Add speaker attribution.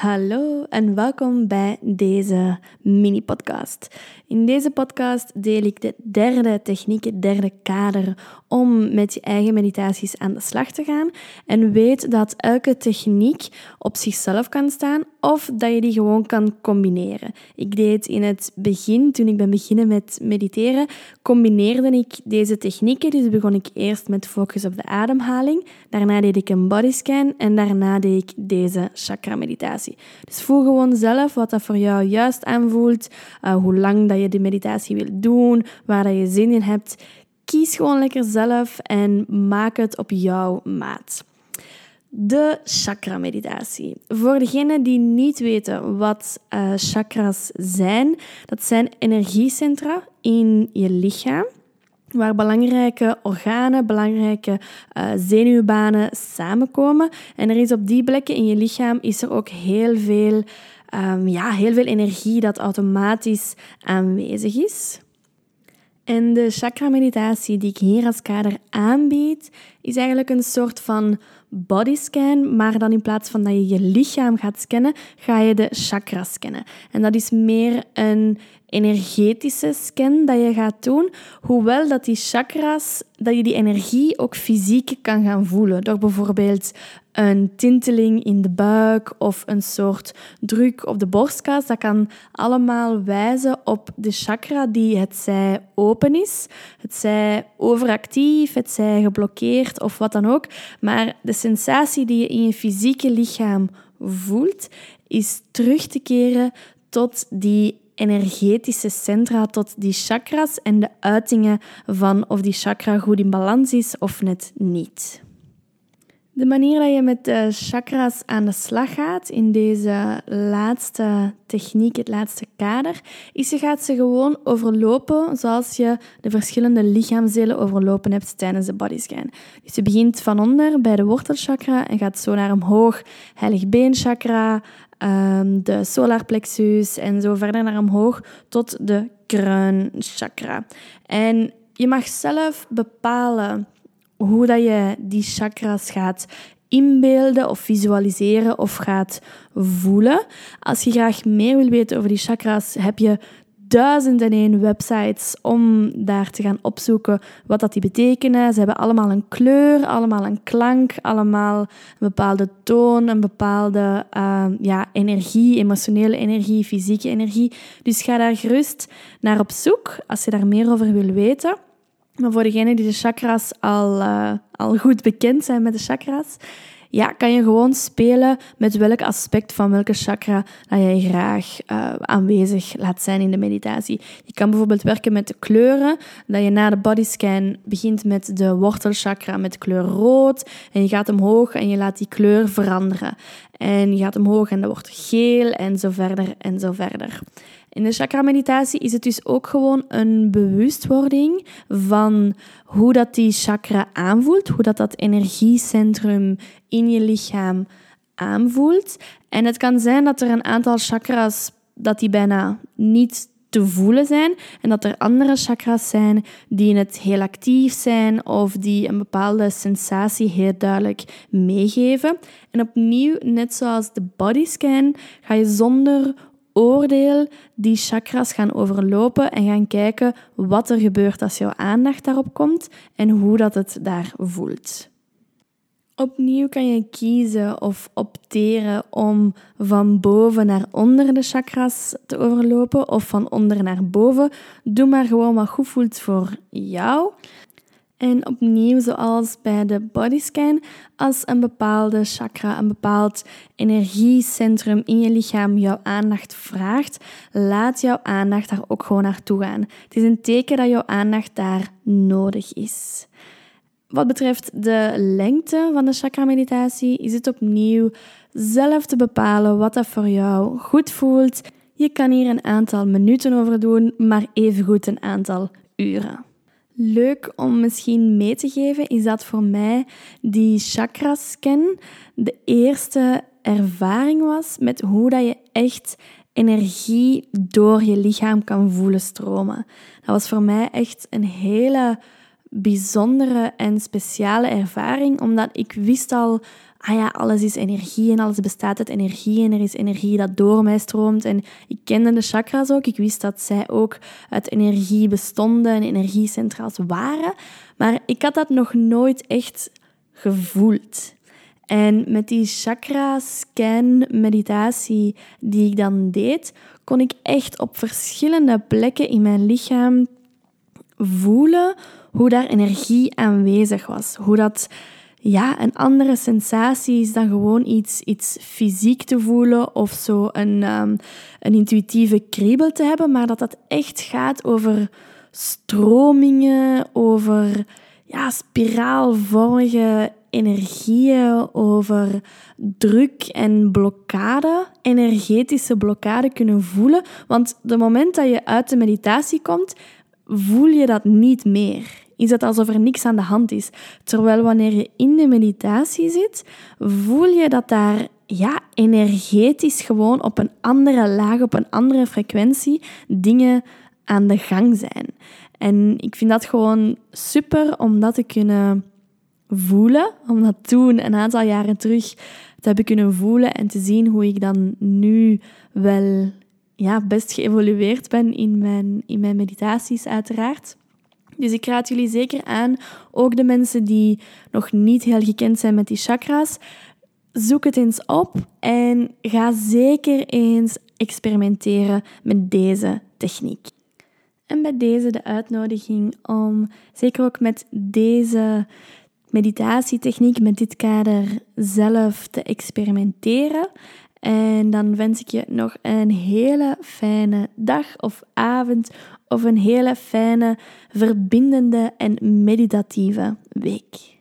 Speaker 1: Hallo en welkom bij deze mini-podcast. In deze podcast deel ik de derde techniek, het derde kader om met je eigen meditaties aan de slag te gaan. En weet dat elke techniek op zichzelf kan staan of dat je die gewoon kan combineren. Ik deed in het begin, toen ik ben beginnen met mediteren, combineerde ik deze technieken. Dus begon ik eerst met focus op de ademhaling, daarna deed ik een bodyscan en daarna deed ik deze chakra Dus voel gewoon zelf wat dat voor jou juist aanvoelt, uh, hoe lang dat je de meditatie wilt doen, waar dat je zin in hebt. Kies gewoon lekker zelf en maak het op jouw maat. De chakra-meditatie. Voor degenen die niet weten wat uh, chakras zijn, dat zijn energiecentra in je lichaam waar belangrijke organen, belangrijke uh, zenuwbanen samenkomen. En er is op die plekken in je lichaam is er ook heel veel, um, ja, heel veel energie dat automatisch aanwezig is. En de chakra-meditatie die ik hier als kader aanbied, is eigenlijk een soort van bodyscan, maar dan in plaats van dat je je lichaam gaat scannen, ga je de chakras scannen. En dat is meer een energetische scan dat je gaat doen, hoewel dat die chakras, dat je die energie ook fysiek kan gaan voelen. Door bijvoorbeeld een tinteling in de buik of een soort druk op de borstkas. Dat kan allemaal wijzen op de chakra die het zij open is, het zij overactief, het zij geblokkeerd of wat dan ook. Maar de sensatie die je in je fysieke lichaam voelt, is terug te keren tot die energetische centra tot die chakras en de uitingen van of die chakra goed in balans is of net niet. De manier dat je met de chakras aan de slag gaat in deze laatste techniek, het laatste kader, is je gaat ze gewoon overlopen zoals je de verschillende lichaamsdelen overlopen hebt tijdens de bodyscan. Dus je begint van onder bij de wortelchakra en gaat zo naar omhoog, heilig beenchakra, um, de solarplexus en zo verder naar omhoog tot de kruinchakra. En je mag zelf bepalen hoe dat je die chakras gaat inbeelden of visualiseren of gaat voelen. Als je graag meer wil weten over die chakras, heb je duizend en één websites om daar te gaan opzoeken wat dat die betekenen. Ze hebben allemaal een kleur, allemaal een klank, allemaal een bepaalde toon, een bepaalde uh, ja, energie, emotionele energie, fysieke energie. Dus ga daar gerust naar op zoek als je daar meer over wil weten. Maar voor degenen die de chakras al, uh, al goed bekend zijn met de chakras, ja, kan je gewoon spelen met welk aspect van welke chakra dat jij graag uh, aanwezig laat zijn in de meditatie. Je kan bijvoorbeeld werken met de kleuren, dat je na de bodyscan begint met de wortelchakra met kleur rood en je gaat omhoog en je laat die kleur veranderen. En je gaat omhoog en dat wordt geel en zo verder en zo verder. In de chakra-meditatie is het dus ook gewoon een bewustwording van hoe dat die chakra aanvoelt, hoe dat dat energiecentrum in je lichaam aanvoelt. En het kan zijn dat er een aantal chakras dat die bijna niet te voelen zijn en dat er andere chakras zijn die het heel actief zijn of die een bepaalde sensatie heel duidelijk meegeven. En opnieuw, net zoals de bodyscan, ga je zonder oordeel die chakras gaan overlopen en gaan kijken wat er gebeurt als jouw aandacht daarop komt en hoe dat het daar voelt. Opnieuw kan je kiezen of opteren om van boven naar onder de chakras te overlopen of van onder naar boven. Doe maar gewoon wat goed voelt voor jou. En opnieuw, zoals bij de bodyscan, als een bepaalde chakra, een bepaald energiecentrum in je lichaam jouw aandacht vraagt, laat jouw aandacht daar ook gewoon naartoe gaan. Het is een teken dat jouw aandacht daar nodig is. Wat betreft de lengte van de chakra-meditatie, is het opnieuw zelf te bepalen wat dat voor jou goed voelt. Je kan hier een aantal minuten over doen, maar evengoed een aantal uren leuk om misschien mee te geven, is dat voor mij die chakra-scan de eerste ervaring was met hoe dat je echt energie door je lichaam kan voelen stromen. Dat was voor mij echt een hele bijzondere en speciale ervaring, omdat ik wist al ah ja, alles is energie en alles bestaat uit energie en er is energie dat door mij stroomt. En ik kende de chakras ook. Ik wist dat zij ook uit energie bestonden en energiecentraals waren. Maar ik had dat nog nooit echt gevoeld. En met die chakra-scan meditatie die ik dan deed, kon ik echt op verschillende plekken in mijn lichaam voelen hoe daar energie aanwezig was. Hoe dat ja, een andere sensatie is dan gewoon iets, iets fysiek te voelen of zo een, um, een intuïtieve kriebel te hebben, maar dat dat echt gaat over stromingen, over ja, spiraalvormige energieën, over druk en blokkade, energetische blokkade kunnen voelen. Want de moment dat je uit de meditatie komt, voel je dat niet meer. Is het alsof er niks aan de hand is. Terwijl wanneer je in de meditatie zit, voel je dat daar ja, energetisch gewoon op een andere laag, op een andere frequentie dingen aan de gang zijn. En ik vind dat gewoon super om dat te kunnen voelen, om dat toen een aantal jaren terug te hebben kunnen voelen en te zien hoe ik dan nu wel ja, best geëvolueerd ben in mijn, in mijn meditaties, uiteraard. Dus ik raad jullie zeker aan, ook de mensen die nog niet heel gekend zijn met die chakras, zoek het eens op en ga zeker eens experimenteren met deze techniek. En bij deze de uitnodiging om zeker ook met deze meditatietechniek, met dit kader zelf te experimenteren. En dan wens ik je nog een hele fijne dag of avond of een hele fijne, verbindende en meditatieve week.